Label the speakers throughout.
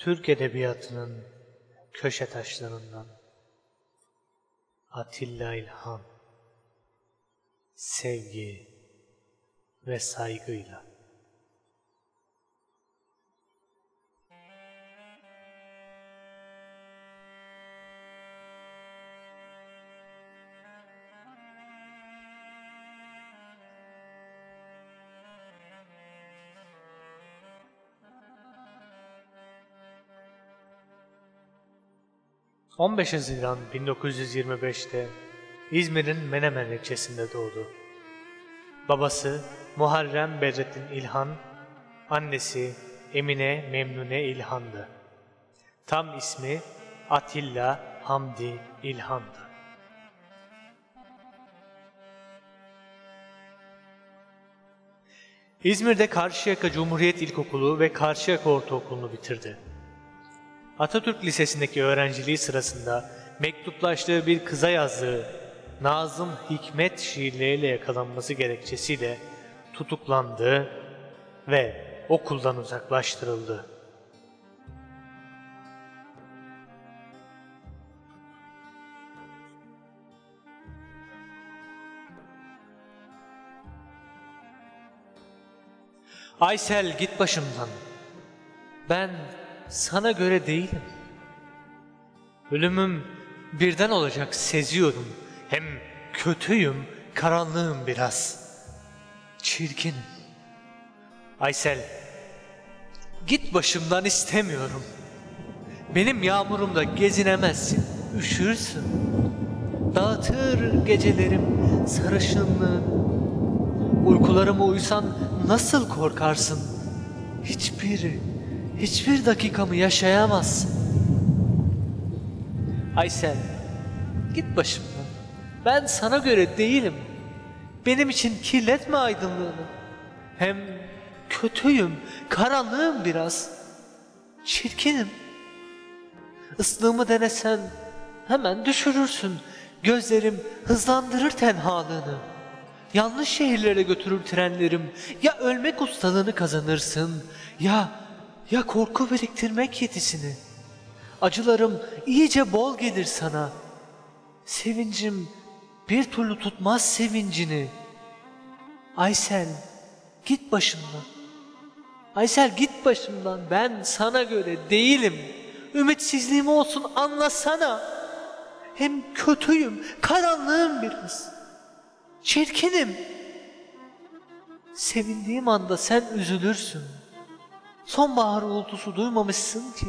Speaker 1: Türk Edebiyatı'nın köşe taşlarından Atilla İlhan sevgi ve saygıyla. ...15 Haziran 1925'te İzmir'in Menemen ilçesinde doğdu. Babası Muharrem Bedrettin İlhan, annesi Emine Memnune İlhan'dı. Tam ismi Atilla Hamdi İlhan'dı. İzmir'de Karşıyaka Cumhuriyet İlkokulu ve Karşıyaka Ortaokulu'nu bitirdi. Atatürk Lisesi'ndeki öğrenciliği sırasında mektuplaştığı bir kıza yazdığı Nazım Hikmet şiirleriyle yakalanması gerekçesiyle tutuklandı ve okuldan uzaklaştırıldı. Aysel git başımdan. Ben sana göre değilim. Ölümüm birden olacak seziyorum. Hem kötüyüm, karanlığım biraz. Çirkinim. Aysel, git başımdan istemiyorum. Benim yağmurumda gezinemezsin, üşürsün. Dağıtır gecelerim sarışınlığın. Uykularıma uysan nasıl korkarsın? Hiçbir, hiçbir dakikamı yaşayamazsın. Aysel, git başımdan. Ben sana göre değilim. Benim için kirletme aydınlığını. Hem kötüyüm, karanlığım biraz. Çirkinim. Islığımı denesen hemen düşürürsün. Gözlerim hızlandırır tenhalığını. Yanlış şehirlere götürür trenlerim. Ya ölmek ustalığını kazanırsın ya ya korku biriktirmek yetisini. Acılarım iyice bol gelir sana. Sevincim bir türlü tutmaz sevincini. Aysel git başımdan. Aysel git başımdan. Ben sana göre değilim. Ümitsizliğim olsun anlasana. Hem kötüyüm, karanlığım biraz. Çirkinim. Sevindiğim anda sen üzülürsün. Sonbahar uğultusu duymamışsın ki.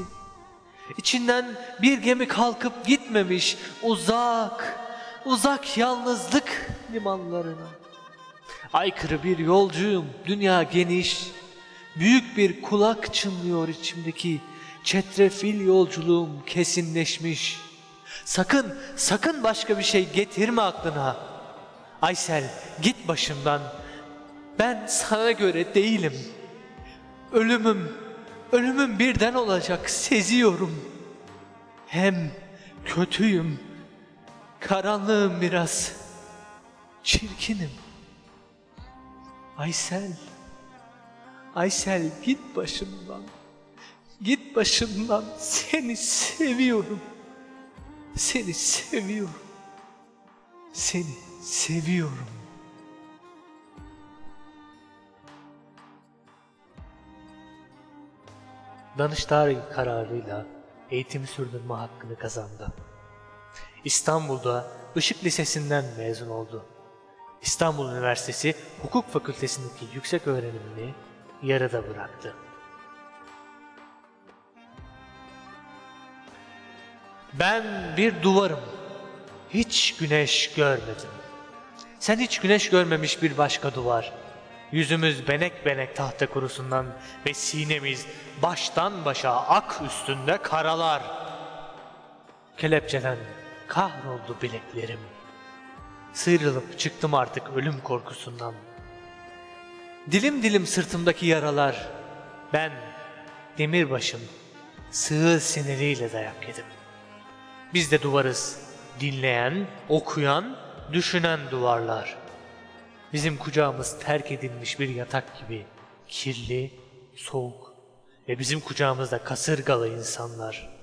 Speaker 1: İçinden bir gemi kalkıp gitmemiş uzak, uzak yalnızlık limanlarına. Aykırı bir yolcuyum, dünya geniş. Büyük bir kulak çınlıyor içimdeki. Çetrefil yolculuğum kesinleşmiş. Sakın, sakın başka bir şey getirme aklına. Aysel git başımdan. Ben sana göre değilim. Ölümüm, ölümüm birden olacak seziyorum. Hem kötüyüm, karanlığım biraz, çirkinim. Aysel, Aysel git başımdan. Git başımdan. Seni seviyorum. Seni seviyorum. Seni seviyorum. Danıştay kararıyla eğitimi sürdürme hakkını kazandı. İstanbul'da Işık Lisesi'nden mezun oldu. İstanbul Üniversitesi Hukuk Fakültesindeki yüksek öğrenimini yarıda bıraktı. Ben bir duvarım. Hiç güneş görmedim. Sen hiç güneş görmemiş bir başka duvar. Yüzümüz benek benek tahta kurusundan ve sinemiz baştan başa ak üstünde karalar. Kelepçeden kahroldu bileklerim. Sıyrılıp çıktım artık ölüm korkusundan. Dilim dilim sırtımdaki yaralar. Ben demirbaşım sığır siniriyle dayak yedim. Biz de duvarız. Dinleyen, okuyan, düşünen duvarlar. Bizim kucağımız terk edilmiş bir yatak gibi kirli, soğuk ve bizim kucağımızda kasırgalı insanlar.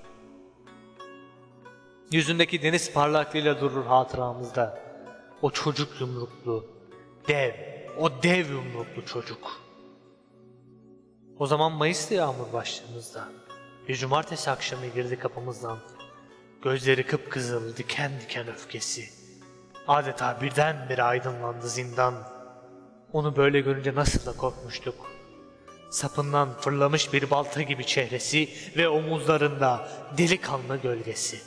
Speaker 1: Yüzündeki deniz parlaklığıyla durur hatıramızda. O çocuk yumruklu, dev, o dev yumruklu çocuk. O zaman Mayıs'ta yağmur başladığımızda. Bir cumartesi akşamı girdi kapımızdan. Gözleri kıpkızıl, diken diken öfkesi. Adeta birdenbire aydınlandı zindan. Onu böyle görünce nasıl da korkmuştuk. Sapından fırlamış bir balta gibi çehresi ve omuzlarında delikanlı gölgesi.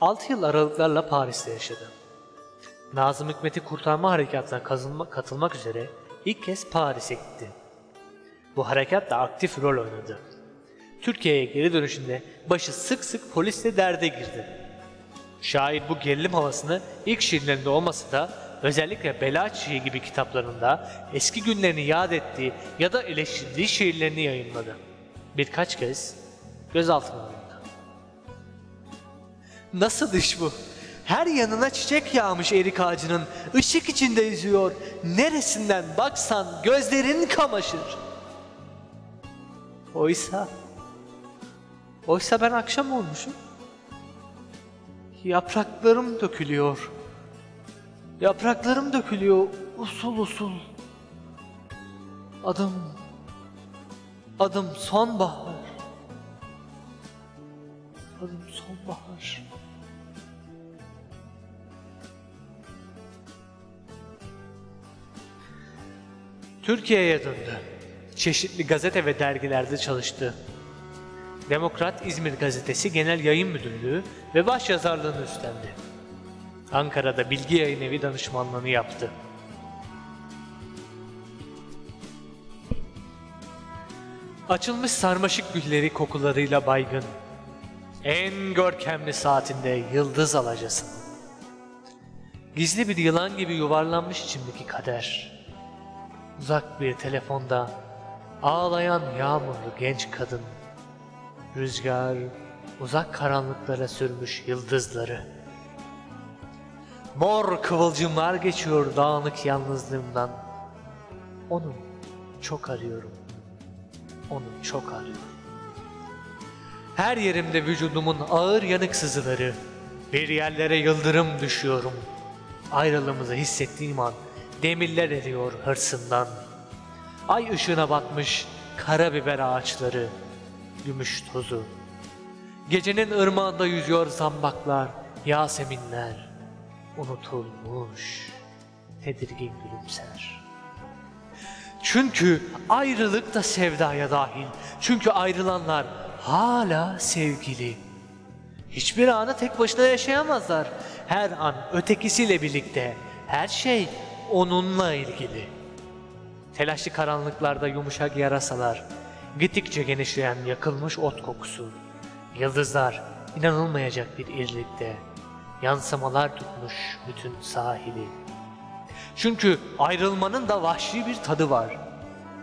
Speaker 1: Altı yıl aralıklarla Paris'te yaşadı. Nazım Hikmet'i kurtarma harekatına kazınma- katılmak üzere ilk kez Paris'e gitti. Bu harekatta aktif rol oynadı. Türkiye'ye geri dönüşünde başı sık sık polisle derde girdi. Şair bu gerilim havasını ilk şiirlerinde olmasa da özellikle Bela Çiçeği gibi kitaplarında eski günlerini yad ettiği ya da eleştirdiği şiirlerini yayınladı. Birkaç kez gözaltına alındı. Nasıl iş bu? Her yanına çiçek yağmış erik ağacının, ışık içinde yüzüyor. Neresinden baksan gözlerin kamaşır. Oysa, oysa ben akşam olmuşum. Yapraklarım dökülüyor. Yapraklarım dökülüyor usul usul. Adım, adım sonbahar. Adım sonbahar. Türkiye'ye döndü. Çeşitli gazete ve dergilerde çalıştı. Demokrat İzmir Gazetesi Genel Yayın Müdürlüğü ve başyazarlığını üstlendi. Ankara'da Bilgi Yayın Evi danışmanlığını yaptı. Açılmış sarmaşık gülleri kokularıyla baygın. En görkemli saatinde yıldız alacasın. Gizli bir yılan gibi yuvarlanmış içimdeki kader. Uzak bir telefonda ağlayan yağmurlu genç kadın. Rüzgar uzak karanlıklara sürmüş yıldızları. Mor kıvılcımlar geçiyor dağınık yalnızlığımdan. Onu çok arıyorum. Onu çok arıyorum. Her yerimde vücudumun ağır yanık sızıları. Bir yerlere yıldırım düşüyorum. Ayrılığımızı hissettiğim an demirler eriyor hırsından. Ay ışığına batmış karabiber ağaçları, gümüş tozu. Gecenin ırmağında yüzüyor zambaklar, yaseminler. Unutulmuş, tedirgin gülümser. Çünkü ayrılık da sevdaya dahil. Çünkü ayrılanlar hala sevgili. Hiçbir anı tek başına yaşayamazlar. Her an ötekisiyle birlikte. Her şey onunla ilgili. Telaşlı karanlıklarda yumuşak yarasalar, gittikçe genişleyen yakılmış ot kokusu, yıldızlar inanılmayacak bir irlikte, yansımalar tutmuş bütün sahili. Çünkü ayrılmanın da vahşi bir tadı var.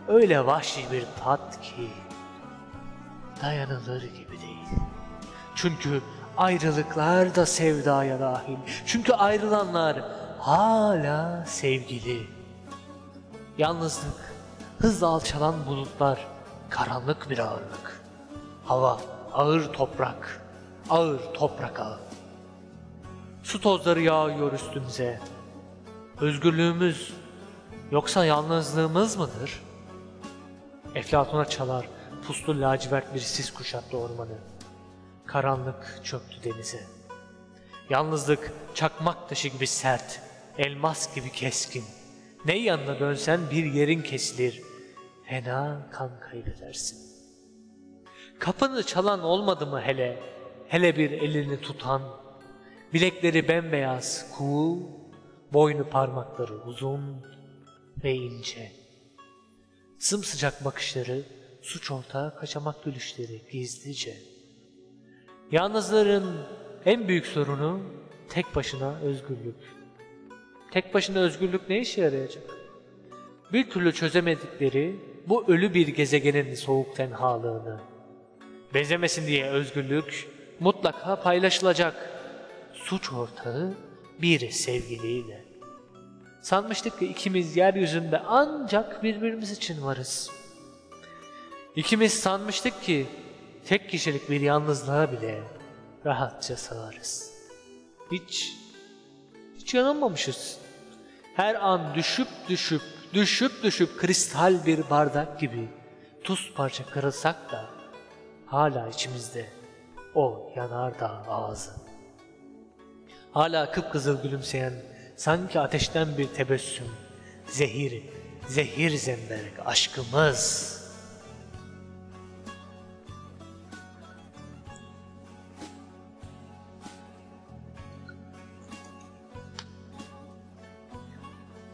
Speaker 1: Öyle vahşi bir tat ki dayanılır gibi değil. Çünkü ayrılıklar da sevdaya dahil. Çünkü ayrılanlar hala sevgili. Yalnızlık, hızla alçalan bulutlar, karanlık bir ağırlık. Hava, ağır toprak, ağır toprak ağı. Su tozları yağıyor üstümüze. Özgürlüğümüz yoksa yalnızlığımız mıdır? Eflatuna çalar puslu lacivert bir sis kuşattı ormanı. Karanlık çöktü denize. Yalnızlık çakmak taşı gibi sert, elmas gibi keskin. Ne yanına dönsen bir yerin kesilir, fena kan kaybedersin. Kapını çalan olmadı mı hele, hele bir elini tutan, bilekleri bembeyaz, cool, boynu parmakları uzun ve ince. Sımsıcak bakışları, suç ortağı kaçamak gülüşleri gizlice. Yalnızların en büyük sorunu tek başına özgürlük. Tek başına özgürlük ne işe yarayacak? Bir türlü çözemedikleri bu ölü bir gezegenin soğuk tenhalığını. Benzemesin diye özgürlük mutlaka paylaşılacak. Suç ortağı bir sevgiliyle. Sanmıştık ki ikimiz yeryüzünde ancak birbirimiz için varız. İkimiz sanmıştık ki tek kişilik bir yalnızlığa bile rahatça sığarız. Hiç, hiç yanılmamışız. Her an düşüp düşüp, düşüp düşüp kristal bir bardak gibi tuz parça kırılsak da hala içimizde o yanardağ ağzı. Hala kıpkızıl gülümseyen sanki ateşten bir tebessüm, zehir, zehir zemberek aşkımız.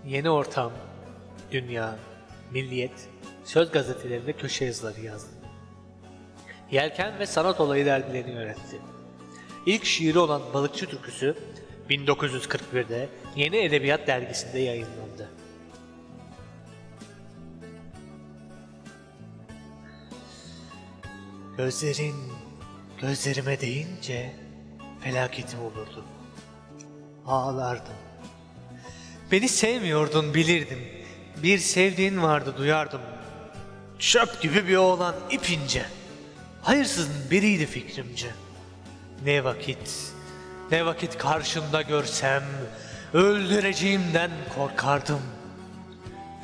Speaker 1: Yeni ortam, dünya, milliyet, söz gazetelerinde köşe yazıları yazdı. Yelken ve sanat olayı dergilerini yönetti. İlk şiiri olan Balıkçı Türküsü 1941'de Yeni Edebiyat Dergisi'nde yayınlandı. Gözlerin gözlerime değince felaketim olurdu. Ağlardım. Beni sevmiyordun bilirdim. Bir sevdiğin vardı duyardım. Çöp gibi bir oğlan ipince. Hayırsızın biriydi fikrimce. Ne vakit, ne vakit karşımda görsem öldüreceğimden korkardım.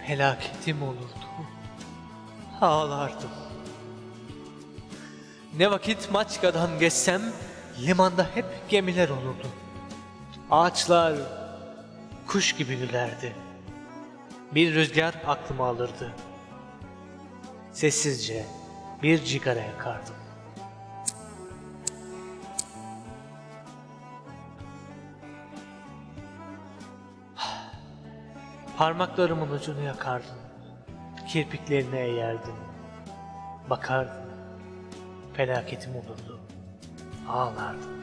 Speaker 1: Felaketim olurdu. Ağlardım. Ne vakit Maçka'dan geçsem limanda hep gemiler olurdu. Ağaçlar kuş gibi gülerdi. Bir rüzgar aklımı alırdı. Sessizce bir cigara yakardım. Parmaklarımın ucunu yakardım. Kirpiklerine eğerdim. Bakardım. Felaketim olurdu. Ağlardım.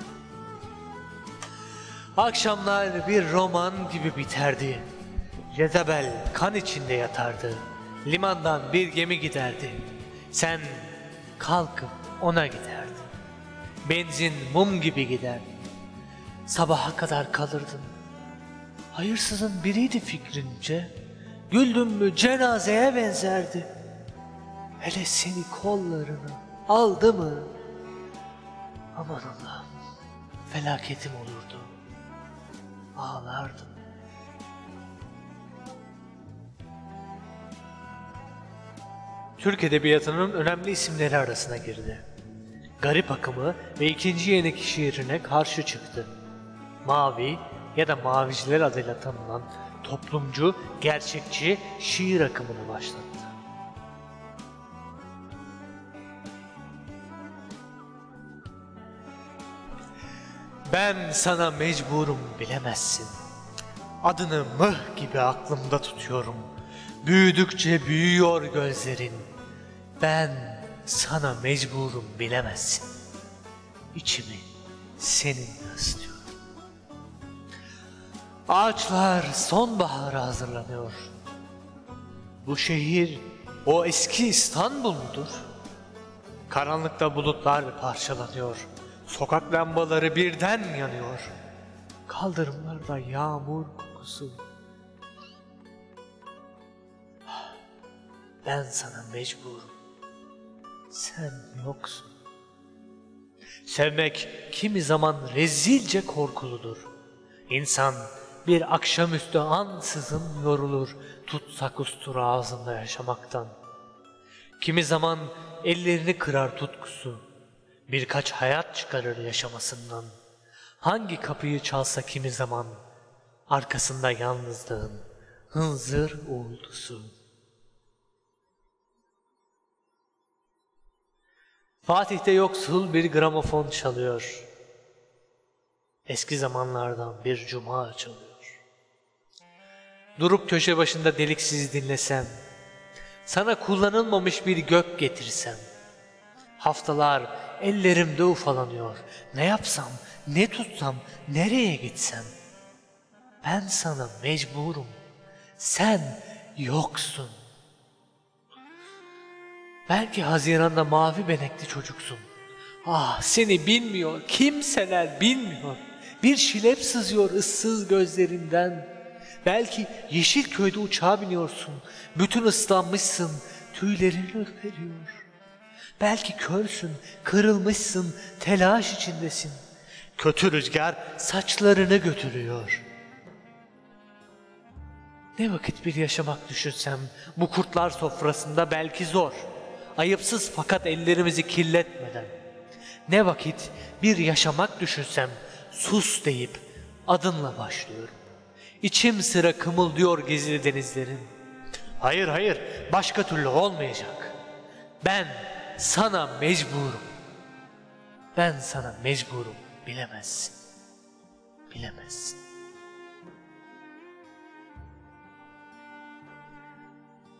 Speaker 1: Akşamlar bir roman gibi biterdi. Jezebel kan içinde yatardı. Limandan bir gemi giderdi. Sen kalkıp ona giderdin. Benzin mum gibi giderdi. Sabaha kadar kalırdın. Hayırsızın biriydi fikrince. Güldün mü cenazeye benzerdi. Hele seni kollarına aldı mı? Aman Allah'ım felaketim olurdu. Ağlardım. Türk Edebiyatı'nın önemli isimleri arasına girdi. Garip akımı ve ikinci yenik şiirine karşı çıktı. Mavi ya da Maviciler adıyla tanınan toplumcu, gerçekçi şiir akımını başlattı. Ben sana mecburum bilemezsin. Adını mıh gibi aklımda tutuyorum. Büyüdükçe büyüyor gözlerin. Ben sana mecburum bilemezsin. İçimi seninle ısıtıyorum. Ağaçlar sonbahara hazırlanıyor. Bu şehir o eski İstanbul mudur? Karanlıkta bulutlar parçalanıyor. Sokak lambaları birden yanıyor. Kaldırımlarda yağmur kokusu. Ben sana mecburum. Sen yoksun. Sevmek kimi zaman rezilce korkuludur. İnsan bir akşamüstü ansızın yorulur tutsak ustur ağzında yaşamaktan. Kimi zaman ellerini kırar tutkusu. Birkaç hayat çıkarır yaşamasından. Hangi kapıyı çalsa kimi zaman arkasında yalnızlığın hınzır uğultusu. Fatih'te yoksul bir gramofon çalıyor. Eski zamanlardan bir cuma çalıyor. Durup köşe başında deliksiz dinlesem, sana kullanılmamış bir gök getirsem, haftalar ellerimde ufalanıyor. Ne yapsam, ne tutsam, nereye gitsem? Ben sana mecburum. Sen yoksun. Belki Haziran'da mavi benekli çocuksun. Ah seni bilmiyor, kimseler bilmiyor. Bir şilep sızıyor ıssız gözlerinden. Belki Yeşilköy'de uçağa biniyorsun. Bütün ıslanmışsın. Tüylerin ürperiyor. Belki körsün, kırılmışsın, telaş içindesin. Kötü rüzgar saçlarını götürüyor. Ne vakit bir yaşamak düşünsem bu kurtlar sofrasında belki zor. Ayıpsız fakat ellerimizi kirletmeden. Ne vakit bir yaşamak düşünsem sus deyip adınla başlıyorum. İçim sıra kımıldıyor gizli denizlerin. Hayır hayır başka türlü olmayacak. Ben sana mecburum. Ben sana mecburum bilemezsin. Bilemezsin.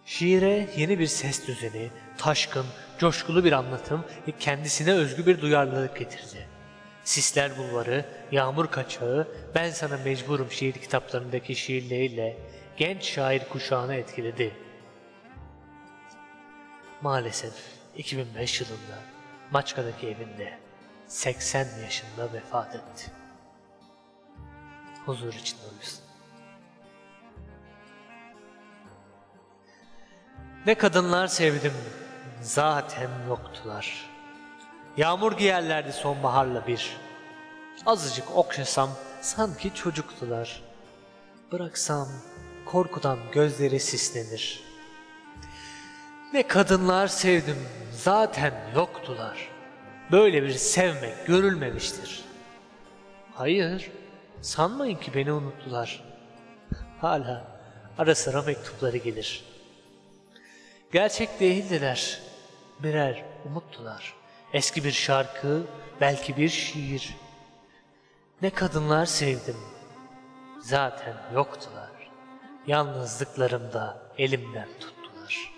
Speaker 1: Şiire yeni bir ses düzeni, taşkın, coşkulu bir anlatım ve kendisine özgü bir duyarlılık getirdi. Sisler Bulvarı, Yağmur Kaçağı, Ben Sana Mecburum şiir kitaplarındaki şiirleriyle genç şair kuşağını etkiledi. Maalesef 2005 yılında Maçka'daki evinde 80 yaşında vefat etti. Huzur içinde uyusun. Ne kadınlar sevdim, zaten yoktular. Yağmur giyerlerdi sonbaharla bir. Azıcık okşasam sanki çocuktular. Bıraksam korkudan gözleri sislenir. Ne kadınlar sevdim, zaten yoktular. Böyle bir sevmek görülmemiştir. Hayır, sanmayın ki beni unuttular. Hala ara sıra mektupları gelir. Gerçek değildiler, birer umuttular. Eski bir şarkı, belki bir şiir. Ne kadınlar sevdim, zaten yoktular. Yalnızlıklarımda elimden tuttular.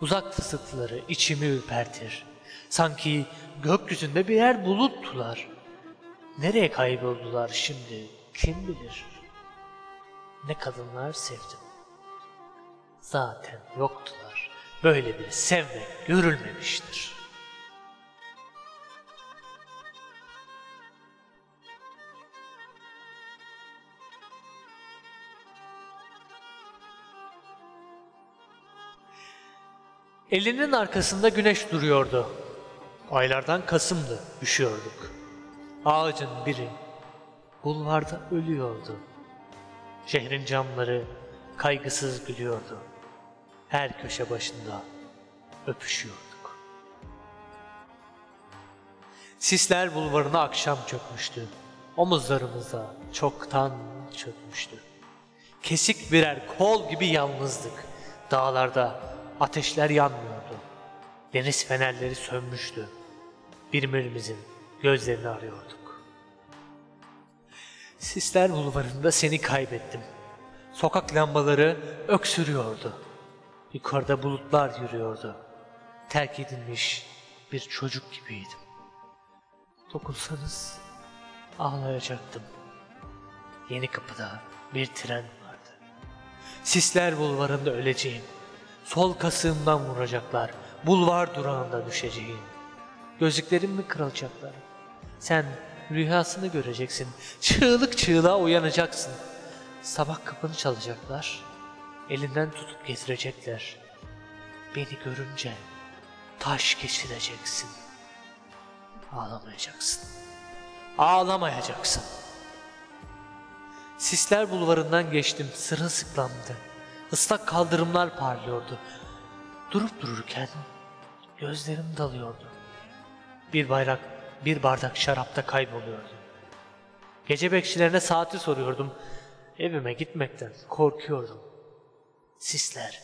Speaker 1: Uzak tısıkları içimi ürpertir. Sanki gökyüzünde birer buluttular. Nereye kayboldular şimdi kim bilir. Ne kadınlar sevdim. Zaten yoktular. Böyle bir sevmek görülmemiştir. Elinin arkasında güneş duruyordu. Aylardan Kasım'dı, üşüyorduk. Ağacın biri bulvarda ölüyordu. Şehrin camları kaygısız gülüyordu. Her köşe başında öpüşüyorduk. Sisler bulvarına akşam çökmüştü. Omuzlarımıza çoktan çökmüştü. Kesik birer kol gibi yalnızdık. Dağlarda ateşler yanmıyordu. Deniz fenerleri sönmüştü. Birbirimizin gözlerini arıyorduk. Sisler bulvarında seni kaybettim. Sokak lambaları öksürüyordu. Yukarıda bulutlar yürüyordu. Terk edilmiş bir çocuk gibiydim. Dokunsanız ağlayacaktım. Yeni kapıda bir tren vardı. Sisler bulvarında öleceğim. Sol kasığımdan vuracaklar. Bulvar durağında düşeceğim. Gözlüklerim mi kırılacaklar? Sen rüyasını göreceksin. Çığlık çığlığa uyanacaksın. Sabah kapını çalacaklar. Elinden tutup getirecekler. Beni görünce taş geçireceksin. Ağlamayacaksın. Ağlamayacaksın. Sisler bulvarından geçtim sırılsıklamdı. Islak kaldırımlar parlıyordu. Durup dururken gözlerim dalıyordu. Bir bayrak, bir bardak şarapta kayboluyordu. Gece bekçilerine saati soruyordum. Evime gitmekten korkuyordum. Sisler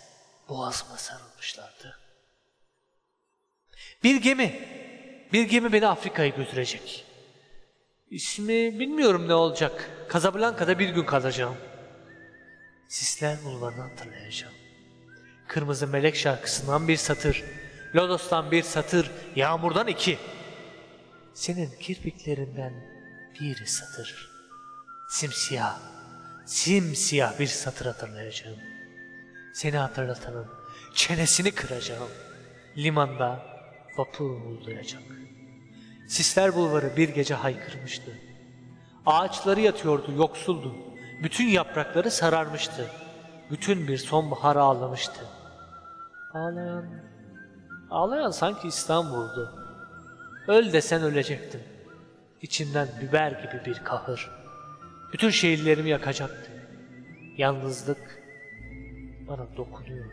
Speaker 1: boğazıma sarılmışlardı. Bir gemi, bir gemi beni Afrika'ya götürecek. İsmi bilmiyorum ne olacak. Casablanca'da bir gün kalacağım. Sisler bulvarını hatırlayacağım. Kırmızı Melek şarkısından bir satır, Lodos'tan bir satır, Yağmur'dan iki. Senin kirpiklerinden bir satır. Simsiyah, simsiyah bir satır hatırlayacağım. Seni hatırlatanın çenesini kıracağım. Limanda vapur uğurlayacak. Sisler bulvarı bir gece haykırmıştı. Ağaçları yatıyordu, yoksuldu. Bütün yaprakları sararmıştı. Bütün bir sonbaharı ağlamıştı. Ağlayan, ağlayan sanki İstanbul'du. Öl desen ölecektim. İçimden biber gibi bir kahır. Bütün şehirlerimi yakacaktı. Yalnızlık bana dokunuyordu.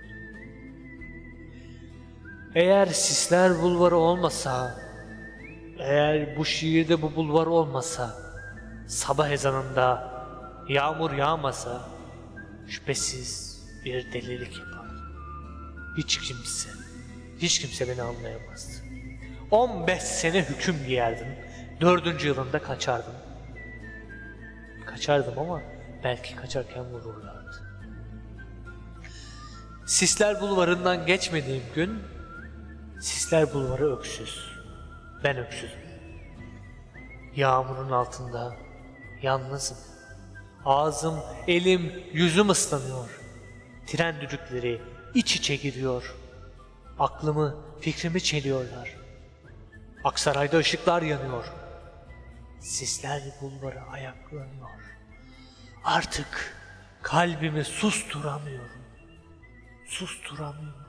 Speaker 1: Eğer sisler bulvarı olmasa, eğer bu şiirde bu bulvar olmasa, sabah ezanında yağmur yağmasa, şüphesiz bir delilik yapardım. Hiç kimse, hiç kimse beni anlayamazdı. 15 sene hüküm giyerdim. Dördüncü yılında kaçardım. Kaçardım ama belki kaçarken vururlardı. Sisler bulvarından geçmediğim gün Sisler bulvarı öksüz. Ben öksüzüm. Yağmurun altında yalnızım. Ağzım, elim, yüzüm ıslanıyor. Tren düdükleri iç içe giriyor. Aklımı, fikrimi çeliyorlar. Aksaray'da ışıklar yanıyor. Sisler bulvarı ayaklanıyor. Artık kalbimi susturamıyorum. Susturamıyorum.